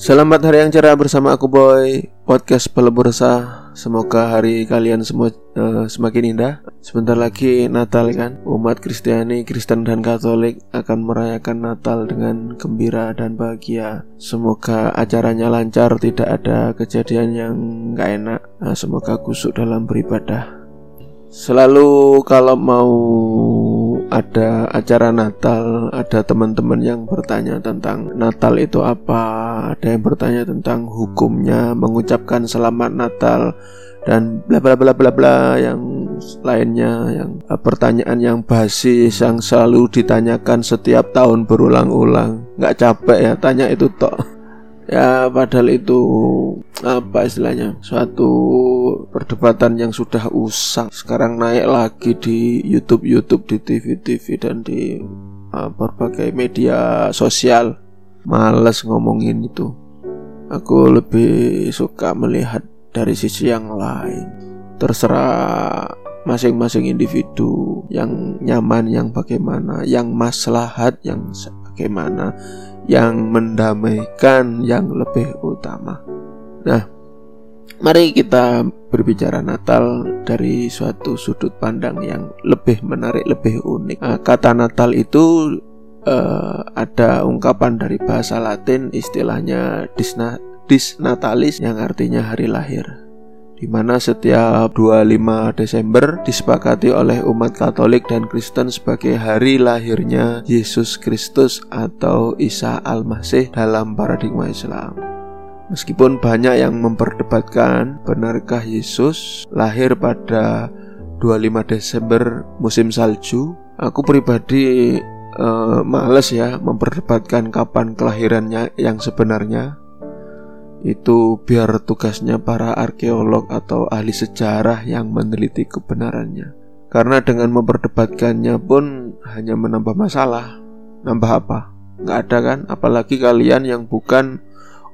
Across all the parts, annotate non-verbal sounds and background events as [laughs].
Selamat hari yang cerah bersama aku Boy. Podcast pelebur resah. Semoga hari kalian semua uh, semakin indah. Sebentar lagi Natal kan? Umat Kristiani, Kristen dan Katolik akan merayakan Natal dengan gembira dan bahagia. Semoga acaranya lancar, tidak ada kejadian yang gak enak. Nah, Semoga kusuk dalam beribadah. Selalu kalau mau ada acara Natal, ada teman-teman yang bertanya tentang Natal itu apa, ada yang bertanya tentang hukumnya, mengucapkan selamat Natal dan bla bla bla bla bla yang lainnya yang eh, pertanyaan yang basis yang selalu ditanyakan setiap tahun berulang-ulang. Nggak capek ya tanya itu tok ya padahal itu apa istilahnya suatu perdebatan yang sudah usang. Sekarang naik lagi di YouTube YouTube di TV TV dan di uh, berbagai media sosial. Males ngomongin itu. Aku lebih suka melihat dari sisi yang lain. Terserah masing-masing individu yang nyaman yang bagaimana yang maslahat yang bagaimana yang mendamaikan yang lebih utama. Nah, mari kita berbicara Natal dari suatu sudut pandang yang lebih menarik, lebih unik. Nah, kata Natal itu uh, ada ungkapan dari bahasa Latin istilahnya disna, disnatalis yang artinya hari lahir di mana setiap 25 Desember disepakati oleh umat Katolik dan Kristen sebagai hari lahirnya Yesus Kristus atau Isa Al-Masih dalam paradigma Islam. Meskipun banyak yang memperdebatkan benarkah Yesus lahir pada 25 Desember musim salju, aku pribadi uh, males ya memperdebatkan kapan kelahirannya yang sebenarnya itu biar tugasnya para arkeolog atau ahli sejarah yang meneliti kebenarannya. Karena dengan memperdebatkannya pun hanya menambah masalah. Nambah apa? Nggak ada kan? Apalagi kalian yang bukan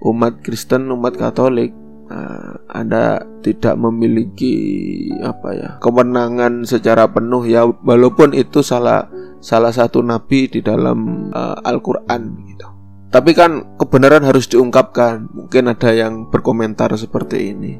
umat Kristen, umat Katolik. Nah, anda tidak memiliki apa ya kemenangan secara penuh ya walaupun itu salah salah satu nabi di dalam uh, Al-Qur'an gitu. Tapi kan kebenaran harus diungkapkan. Mungkin ada yang berkomentar seperti ini.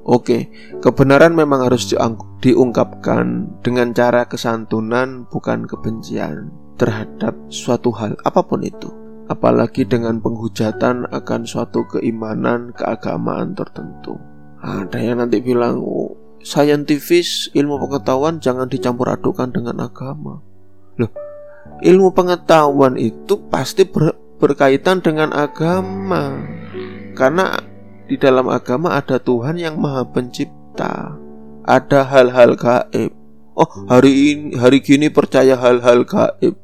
Oke, kebenaran memang harus diungkapkan dengan cara kesantunan, bukan kebencian terhadap suatu hal, apa pun itu. Apalagi dengan penghujatan akan suatu keimanan, keagamaan tertentu. Ada yang nanti bilang, oh, saintifis, ilmu pengetahuan jangan dicampur adukan dengan agama. Loh, ilmu pengetahuan itu pasti ber, berkaitan dengan agama. Karena di dalam agama ada Tuhan yang Maha Pencipta. Ada hal-hal gaib. Oh, hari ini hari gini percaya hal-hal gaib.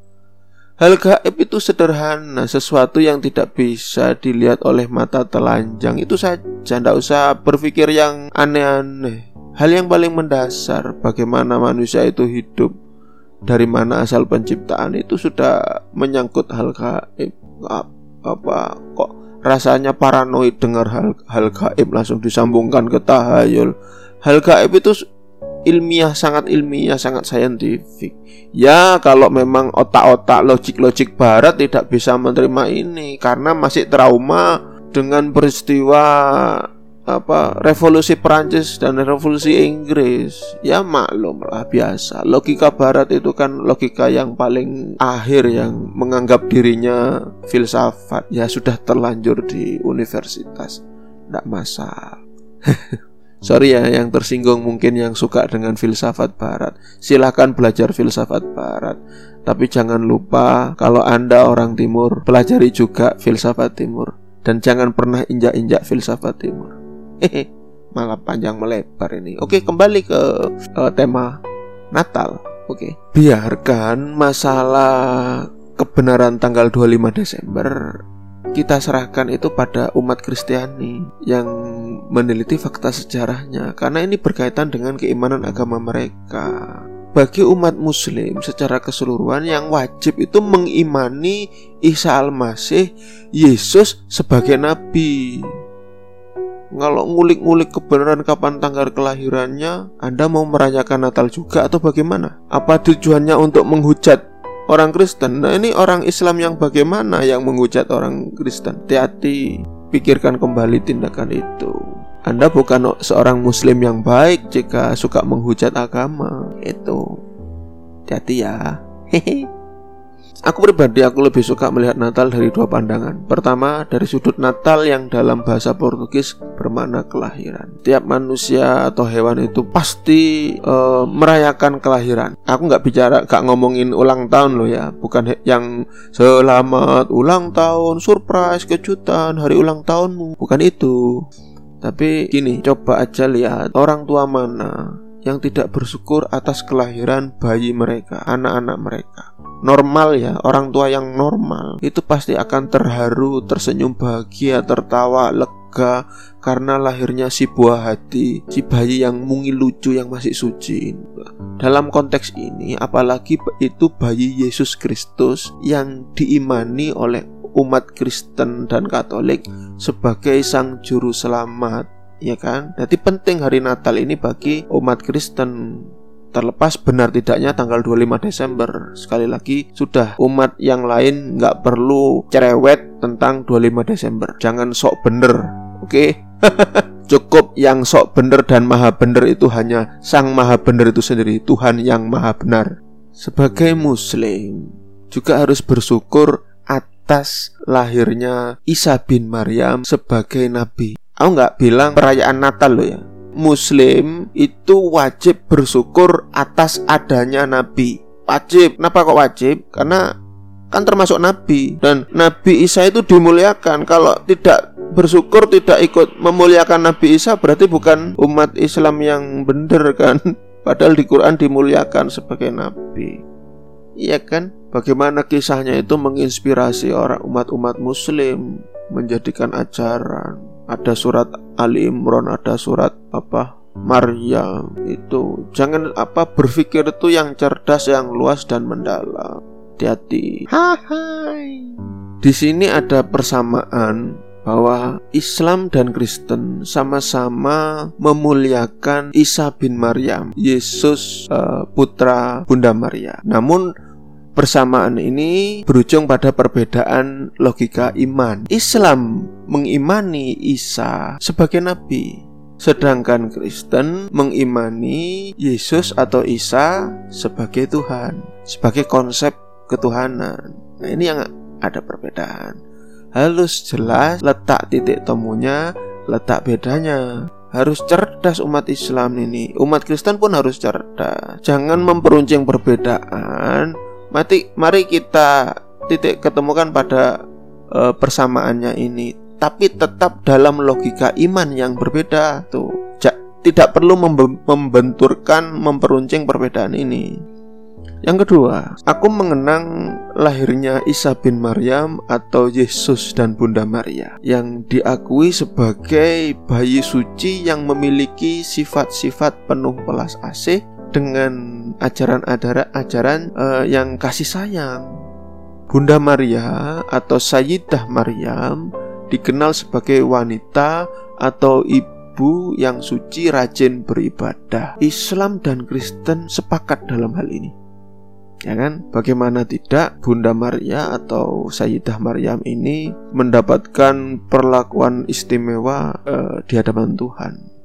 Hal gaib itu sederhana, sesuatu yang tidak bisa dilihat oleh mata telanjang. Itu saja, tidak usah berpikir yang aneh-aneh. Hal yang paling mendasar bagaimana manusia itu hidup dari mana asal penciptaan itu sudah menyangkut hal gaib apa kok rasanya paranoid dengar hal hal gaib langsung disambungkan ke tahayul. Hal gaib itu ilmiah sangat ilmiah sangat saintifik. Ya kalau memang otak-otak logik-logik barat tidak bisa menerima ini karena masih trauma dengan peristiwa apa revolusi Perancis dan revolusi Inggris. Ya maklum lah biasa. Logika barat itu kan logika yang paling akhir yang menganggap dirinya filsafat. Ya sudah terlanjur di universitas. Tidak masalah. [laughs] Sorry ya yang tersinggung mungkin yang suka dengan filsafat barat. Silahkan belajar filsafat barat. Tapi jangan lupa kalau anda orang timur pelajari juga filsafat timur. Dan jangan pernah injak-injak filsafat timur [laughs] malah panjang melebar ini. Oke, kembali ke uh, tema Natal. Oke. Biarkan masalah kebenaran tanggal 25 Desember kita serahkan itu pada umat Kristiani yang meneliti fakta sejarahnya karena ini berkaitan dengan keimanan agama mereka. Bagi umat muslim secara keseluruhan yang wajib itu mengimani Isa Al-Masih Yesus sebagai nabi kalau ngulik-ngulik kebenaran kapan tanggal kelahirannya, Anda mau merayakan Natal juga atau bagaimana? Apa tujuannya untuk menghujat orang Kristen? Nah ini orang Islam yang bagaimana yang menghujat orang Kristen? Hati-hati, pikirkan kembali tindakan itu. Anda bukan seorang muslim yang baik jika suka menghujat agama. Itu. Hati ya. Hehe. Aku pribadi aku lebih suka melihat Natal dari dua pandangan. Pertama, dari sudut Natal yang dalam bahasa Portugis bermakna kelahiran. Tiap manusia atau hewan itu pasti uh, merayakan kelahiran. Aku nggak bicara, nggak ngomongin ulang tahun loh ya, bukan yang selamat ulang tahun, surprise, kejutan, hari ulang tahunmu, bukan itu. Tapi gini, coba aja lihat orang tua mana yang tidak bersyukur atas kelahiran bayi mereka, anak-anak mereka. Normal ya orang tua yang normal. Itu pasti akan terharu tersenyum bahagia tertawa lega karena lahirnya si buah hati si bayi yang mungil lucu yang masih suci. Dalam konteks ini apalagi itu bayi Yesus Kristus yang diimani oleh umat Kristen dan Katolik sebagai sang juru selamat ya kan? Jadi penting hari Natal ini bagi umat Kristen. Terlepas benar tidaknya tanggal 25 Desember. Sekali lagi sudah umat yang lain nggak perlu cerewet tentang 25 Desember. Jangan sok bener oke? Okay? [laughs] cukup yang sok bener dan maha bener itu hanya sang maha bener itu sendiri Tuhan yang maha benar. Sebagai muslim juga harus bersyukur atas lahirnya Isa bin Maryam sebagai nabi aku nggak bilang perayaan Natal loh ya Muslim itu wajib bersyukur atas adanya Nabi. Wajib. Kenapa kok wajib? Karena kan termasuk Nabi dan Nabi Isa itu dimuliakan. Kalau tidak bersyukur tidak ikut memuliakan Nabi Isa berarti bukan umat Islam yang benar kan? [laughs] Padahal di Quran dimuliakan sebagai Nabi. Iya kan? Bagaimana kisahnya itu menginspirasi orang umat-umat Muslim menjadikan ajaran ada surat Ali Imran, ada surat apa Maryam itu jangan apa berpikir itu yang cerdas, yang luas dan mendalam. Hati-hati. Hai. Di sini ada persamaan bahwa Islam dan Kristen sama-sama memuliakan Isa bin Maryam, Yesus uh, putra Bunda Maria. Namun Persamaan ini berujung pada perbedaan logika iman. Islam mengimani Isa sebagai nabi, sedangkan Kristen mengimani Yesus atau Isa sebagai Tuhan, sebagai konsep ketuhanan. Nah, ini yang ada perbedaan. Halus jelas letak titik temunya, letak bedanya harus cerdas umat Islam ini. Umat Kristen pun harus cerdas. Jangan memperuncing perbedaan Mati, mari kita titik ketemukan pada uh, persamaannya ini, tapi tetap dalam logika iman yang berbeda. Tuh, tidak perlu membenturkan, memperuncing perbedaan ini. Yang kedua, aku mengenang lahirnya Isa bin Maryam atau Yesus dan Bunda Maria yang diakui sebagai bayi suci yang memiliki sifat-sifat penuh belas asih dengan ajaran-ajaran uh, yang kasih sayang. Bunda Maria atau Sayyidah Maryam dikenal sebagai wanita atau ibu yang suci rajin beribadah. Islam dan Kristen sepakat dalam hal ini. Ya kan? Bagaimana tidak Bunda Maria atau Sayyidah Maryam ini mendapatkan perlakuan istimewa uh, di hadapan Tuhan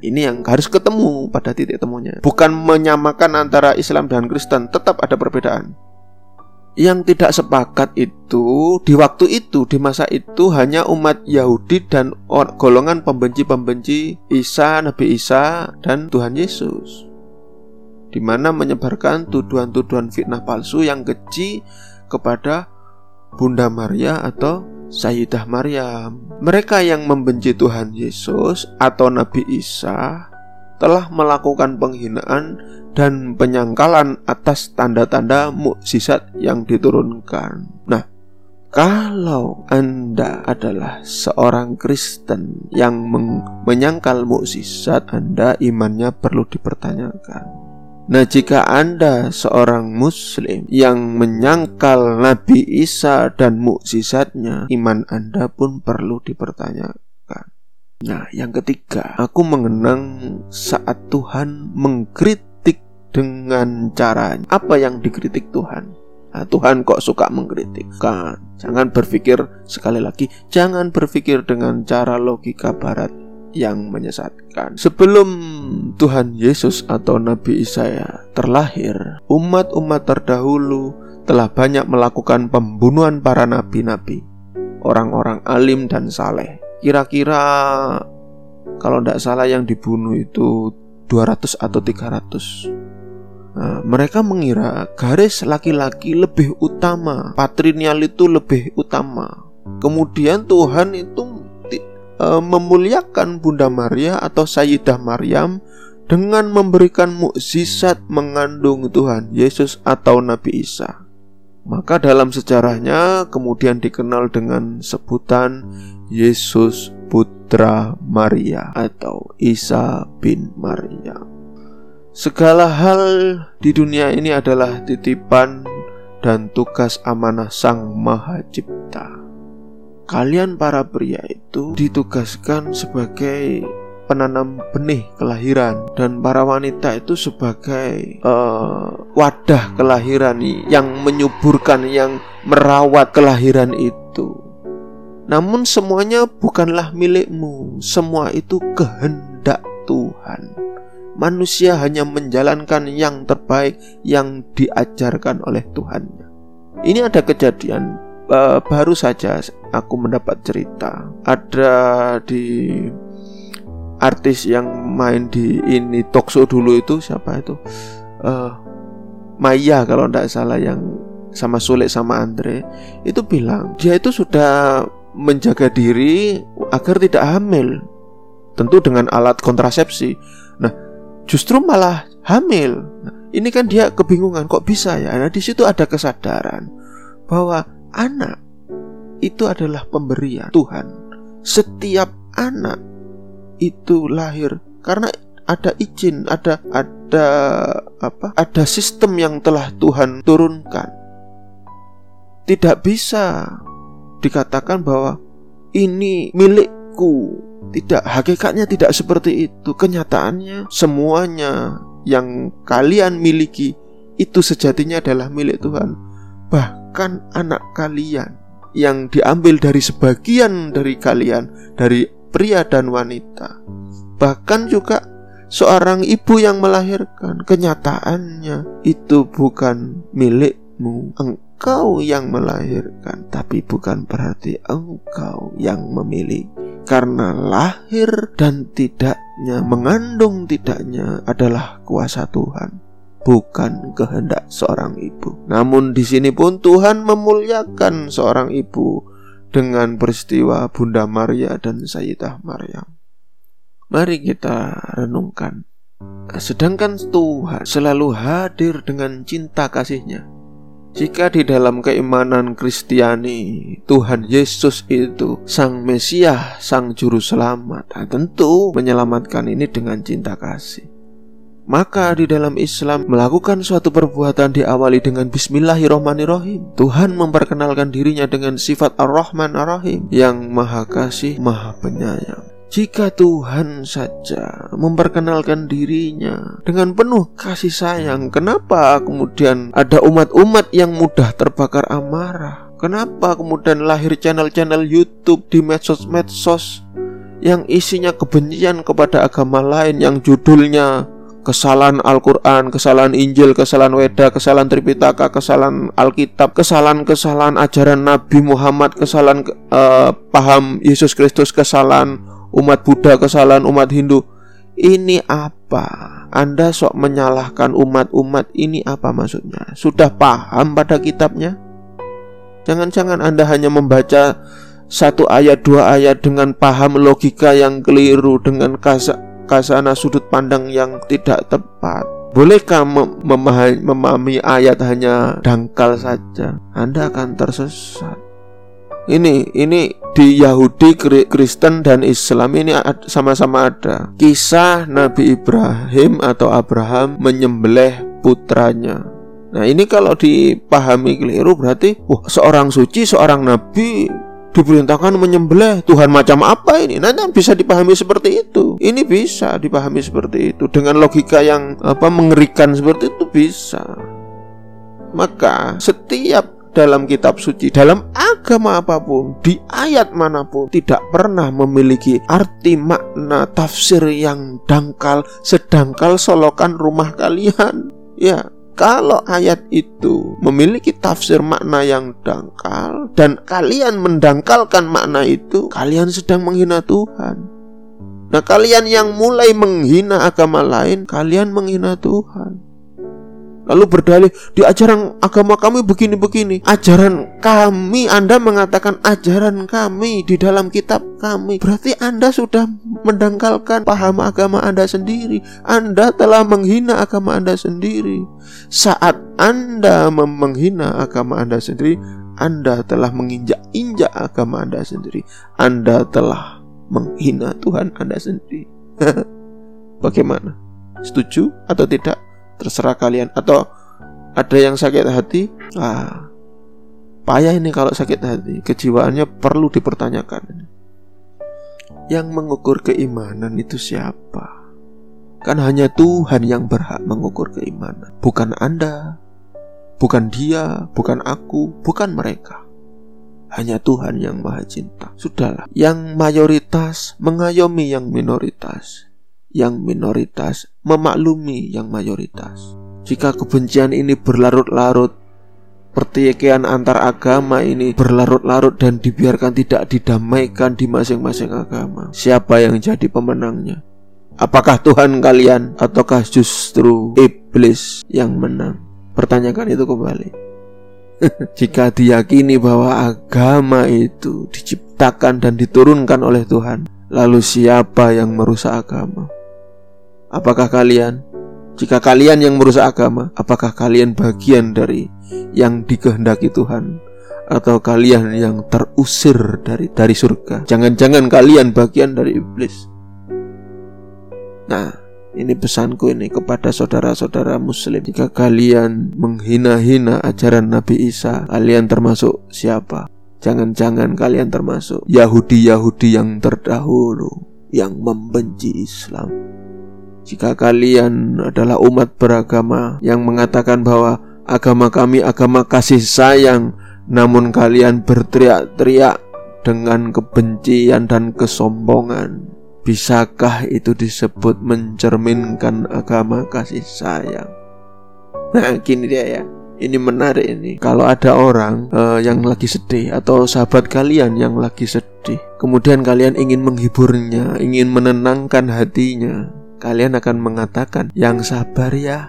ini yang harus ketemu pada titik temunya. Bukan menyamakan antara Islam dan Kristen, tetap ada perbedaan. Yang tidak sepakat itu di waktu itu, di masa itu hanya umat Yahudi dan golongan pembenci-pembenci Isa, Nabi Isa, dan Tuhan Yesus. Di mana menyebarkan tuduhan-tuduhan fitnah palsu yang keji kepada Bunda Maria atau Sayyidah Maryam. Mereka yang membenci Tuhan Yesus atau Nabi Isa telah melakukan penghinaan dan penyangkalan atas tanda-tanda mukjizat yang diturunkan. Nah, kalau Anda adalah seorang Kristen yang menyangkal mukjizat, Anda imannya perlu dipertanyakan. Nah, jika Anda seorang Muslim yang menyangkal Nabi Isa dan mukjizatnya, iman Anda pun perlu dipertanyakan. Nah, yang ketiga, aku mengenang saat Tuhan mengkritik dengan caranya. Apa yang dikritik Tuhan? Nah, Tuhan kok suka mengkritik? Kan, jangan berpikir sekali lagi, jangan berpikir dengan cara logika barat yang menyesatkan. Sebelum Tuhan Yesus atau Nabi Isa terlahir, umat-umat terdahulu telah banyak melakukan pembunuhan para nabi-nabi, orang-orang alim dan saleh. Kira-kira kalau tidak salah yang dibunuh itu 200 atau 300 Nah, mereka mengira garis laki-laki lebih utama, patrinial itu lebih utama. Kemudian Tuhan itu e, memuliakan Bunda Maria atau Sayyidah Maryam dengan memberikan mukjizat mengandung Tuhan Yesus atau Nabi Isa. Maka dalam sejarahnya kemudian dikenal dengan sebutan Yesus putra Maria atau Isa bin Maria. Segala hal di dunia ini adalah titipan dan tugas amanah Sang Maha Cipta. Kalian para pria itu ditugaskan sebagai penanam benih kelahiran dan para wanita itu sebagai uh, wadah kelahiran yang menyuburkan yang merawat kelahiran itu. Namun semuanya bukanlah milikmu, semua itu kehendak Tuhan manusia hanya menjalankan yang terbaik yang diajarkan oleh Tuhannya. Ini ada kejadian uh, baru saja aku mendapat cerita. Ada di artis yang main di ini talkshow dulu itu siapa itu? Uh, Maya kalau tidak salah yang sama Sulit sama Andre itu bilang dia itu sudah menjaga diri agar tidak hamil tentu dengan alat kontrasepsi. Nah, justru malah hamil. Nah, ini kan dia kebingungan kok bisa ya. Nah, di situ ada kesadaran bahwa anak itu adalah pemberian Tuhan. Setiap anak itu lahir karena ada izin, ada ada apa? Ada sistem yang telah Tuhan turunkan. Tidak bisa dikatakan bahwa ini milikku tidak, hakikatnya tidak seperti itu. Kenyataannya semuanya yang kalian miliki itu sejatinya adalah milik Tuhan. Bahkan anak kalian yang diambil dari sebagian dari kalian, dari pria dan wanita. Bahkan juga seorang ibu yang melahirkan, kenyataannya itu bukan milikmu. Engkau yang melahirkan, tapi bukan berarti engkau yang memiliki karena lahir dan tidaknya, mengandung tidaknya adalah kuasa Tuhan, bukan kehendak seorang ibu. Namun di sini pun Tuhan memuliakan seorang ibu dengan peristiwa Bunda Maria dan Sayyidah Maryam. Mari kita renungkan. Sedangkan Tuhan selalu hadir dengan cinta kasihnya jika di dalam keimanan Kristiani Tuhan Yesus itu Sang Mesias, Sang Juru Selamat Tentu menyelamatkan ini dengan cinta kasih maka di dalam Islam melakukan suatu perbuatan diawali dengan Bismillahirrohmanirrohim Tuhan memperkenalkan dirinya dengan sifat Ar-Rahman Ar-Rahim Yang maha kasih, maha penyayang jika Tuhan saja memperkenalkan dirinya dengan penuh kasih sayang, kenapa kemudian ada umat-umat yang mudah terbakar amarah? Kenapa kemudian lahir channel-channel YouTube di medsos-medsos yang isinya kebencian kepada agama lain yang judulnya kesalahan Al-Quran, kesalahan Injil, kesalahan Weda, kesalahan Tripitaka, kesalahan Alkitab, kesalahan-kesalahan ajaran Nabi Muhammad, kesalahan uh, paham Yesus Kristus, kesalahan umat Buddha, kesalahan umat Hindu. Ini apa? Anda sok menyalahkan umat-umat ini apa maksudnya? Sudah paham pada kitabnya? Jangan-jangan Anda hanya membaca satu ayat dua ayat dengan paham logika yang keliru dengan kasa, kasana sudut pandang yang tidak tepat. Bolehkah mem memahami ayat hanya dangkal saja? Anda akan tersesat. Ini ini di Yahudi, Kristen dan Islam ini sama-sama ada. Kisah Nabi Ibrahim atau Abraham menyembelih putranya. Nah, ini kalau dipahami keliru berarti wah, seorang suci, seorang nabi diperintahkan menyembelih Tuhan macam apa ini? Nah, bisa dipahami seperti itu. Ini bisa dipahami seperti itu dengan logika yang apa mengerikan seperti itu bisa. Maka setiap dalam kitab suci, dalam agama apa pun, di ayat mana pun, tidak pernah memiliki arti makna tafsir yang dangkal, sedangkal solokan rumah kalian. Ya, kalau ayat itu memiliki tafsir makna yang dangkal dan kalian mendangkalkan makna itu, kalian sedang menghina Tuhan. Nah, kalian yang mulai menghina agama lain, kalian menghina Tuhan. Lalu berdalih di ajaran agama kami begini-begini. Ajaran kami Anda mengatakan ajaran kami di dalam kitab kami. Berarti Anda sudah mendangkalkan paham agama Anda sendiri. Anda telah menghina agama Anda sendiri. Saat Anda menghina agama Anda sendiri Anda telah menginjak-injak agama Anda sendiri. Anda telah menghina Tuhan Anda sendiri. [laughs] Bagaimana? Setuju atau tidak? Terserah kalian. Atau ada yang sakit hati? Ah payah ini kalau sakit hati. Kejiwaannya perlu dipertanyakan yang mengukur keimanan itu siapa? Kan hanya Tuhan yang berhak mengukur keimanan. Bukan Anda bukan dia bukan aku bukan mereka. Hanya Tuhan yang maha cinta. Sudahlah, yang mayoritas mengayomi yang minoritas yang minoritas memaklumi yang mayoritas. Jika kebencian ini berlarut-larut, pertikaian antar agama ini berlarut-larut dan dibiarkan tidak didamaikan di masing-masing agama, siapa yang jadi pemenangnya? Apakah Tuhan kalian ataukah justru iblis yang menang? Pertanyakan itu kembali. [laughs] Jika diyakini bahwa agama itu diciptakan dan diturunkan oleh Tuhan, lalu siapa yang merusak agama? Apakah kalian, jika kalian yang merusak agama, apakah kalian bagian dari yang dikehendaki Tuhan? Atau kalian yang terusir dari dari surga? Jangan-jangan kalian bagian dari iblis. Nah, ini pesanku ini kepada saudara-saudara muslim Jika kalian menghina-hina ajaran Nabi Isa Kalian termasuk siapa? Jangan-jangan kalian termasuk Yahudi-Yahudi yang terdahulu Yang membenci Islam jika kalian adalah umat beragama yang mengatakan bahwa agama kami agama kasih sayang, namun kalian berteriak-teriak dengan kebencian dan kesombongan, bisakah itu disebut mencerminkan agama kasih sayang? Nah, gini dia ya. Ini menarik ini. Kalau ada orang uh, yang lagi sedih atau sahabat kalian yang lagi sedih, kemudian kalian ingin menghiburnya, ingin menenangkan hatinya, kalian akan mengatakan, "Yang sabar ya,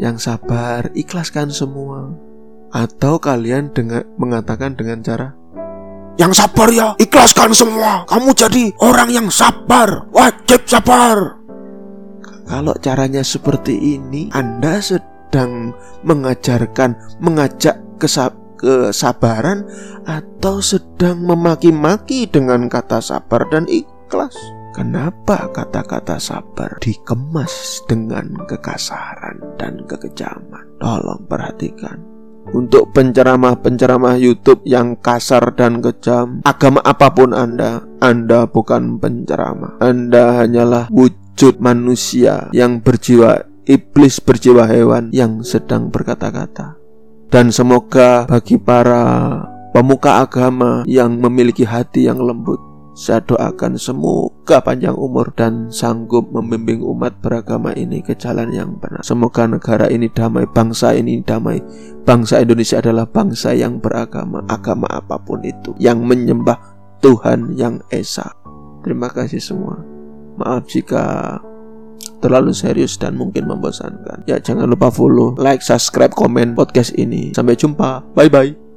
yang sabar, ikhlaskan semua." Atau kalian dengan mengatakan dengan cara, "Yang sabar ya, ikhlaskan semua. Kamu jadi orang yang sabar, wajib sabar." Kalau caranya seperti ini, Anda sedang mengajarkan, mengajak kesab kesabaran atau sedang memaki-maki dengan kata sabar dan ikhlas. Kenapa kata-kata sabar dikemas dengan kekasaran dan kekejaman? Tolong perhatikan. Untuk penceramah-penceramah YouTube yang kasar dan kejam, agama apa pun Anda, Anda bukan penceramah. Anda hanyalah wujud manusia yang berjiwa iblis berjiwa hewan yang sedang berkata-kata. Dan semoga bagi para pemuka agama yang memiliki hati yang lembut saya doakan semoga panjang umur dan sanggup membimbing umat beragama ini ke jalan yang benar. Semoga negara ini damai, bangsa ini damai. Bangsa Indonesia adalah bangsa yang beragama, agama apa pun itu, yang menyembah Tuhan yang Esa. Terima kasih semua. Maaf jika terlalu serius dan mungkin membosankan. Ya jangan lupa follow, like, subscribe, komen podcast ini. Sampai jumpa. Bye bye.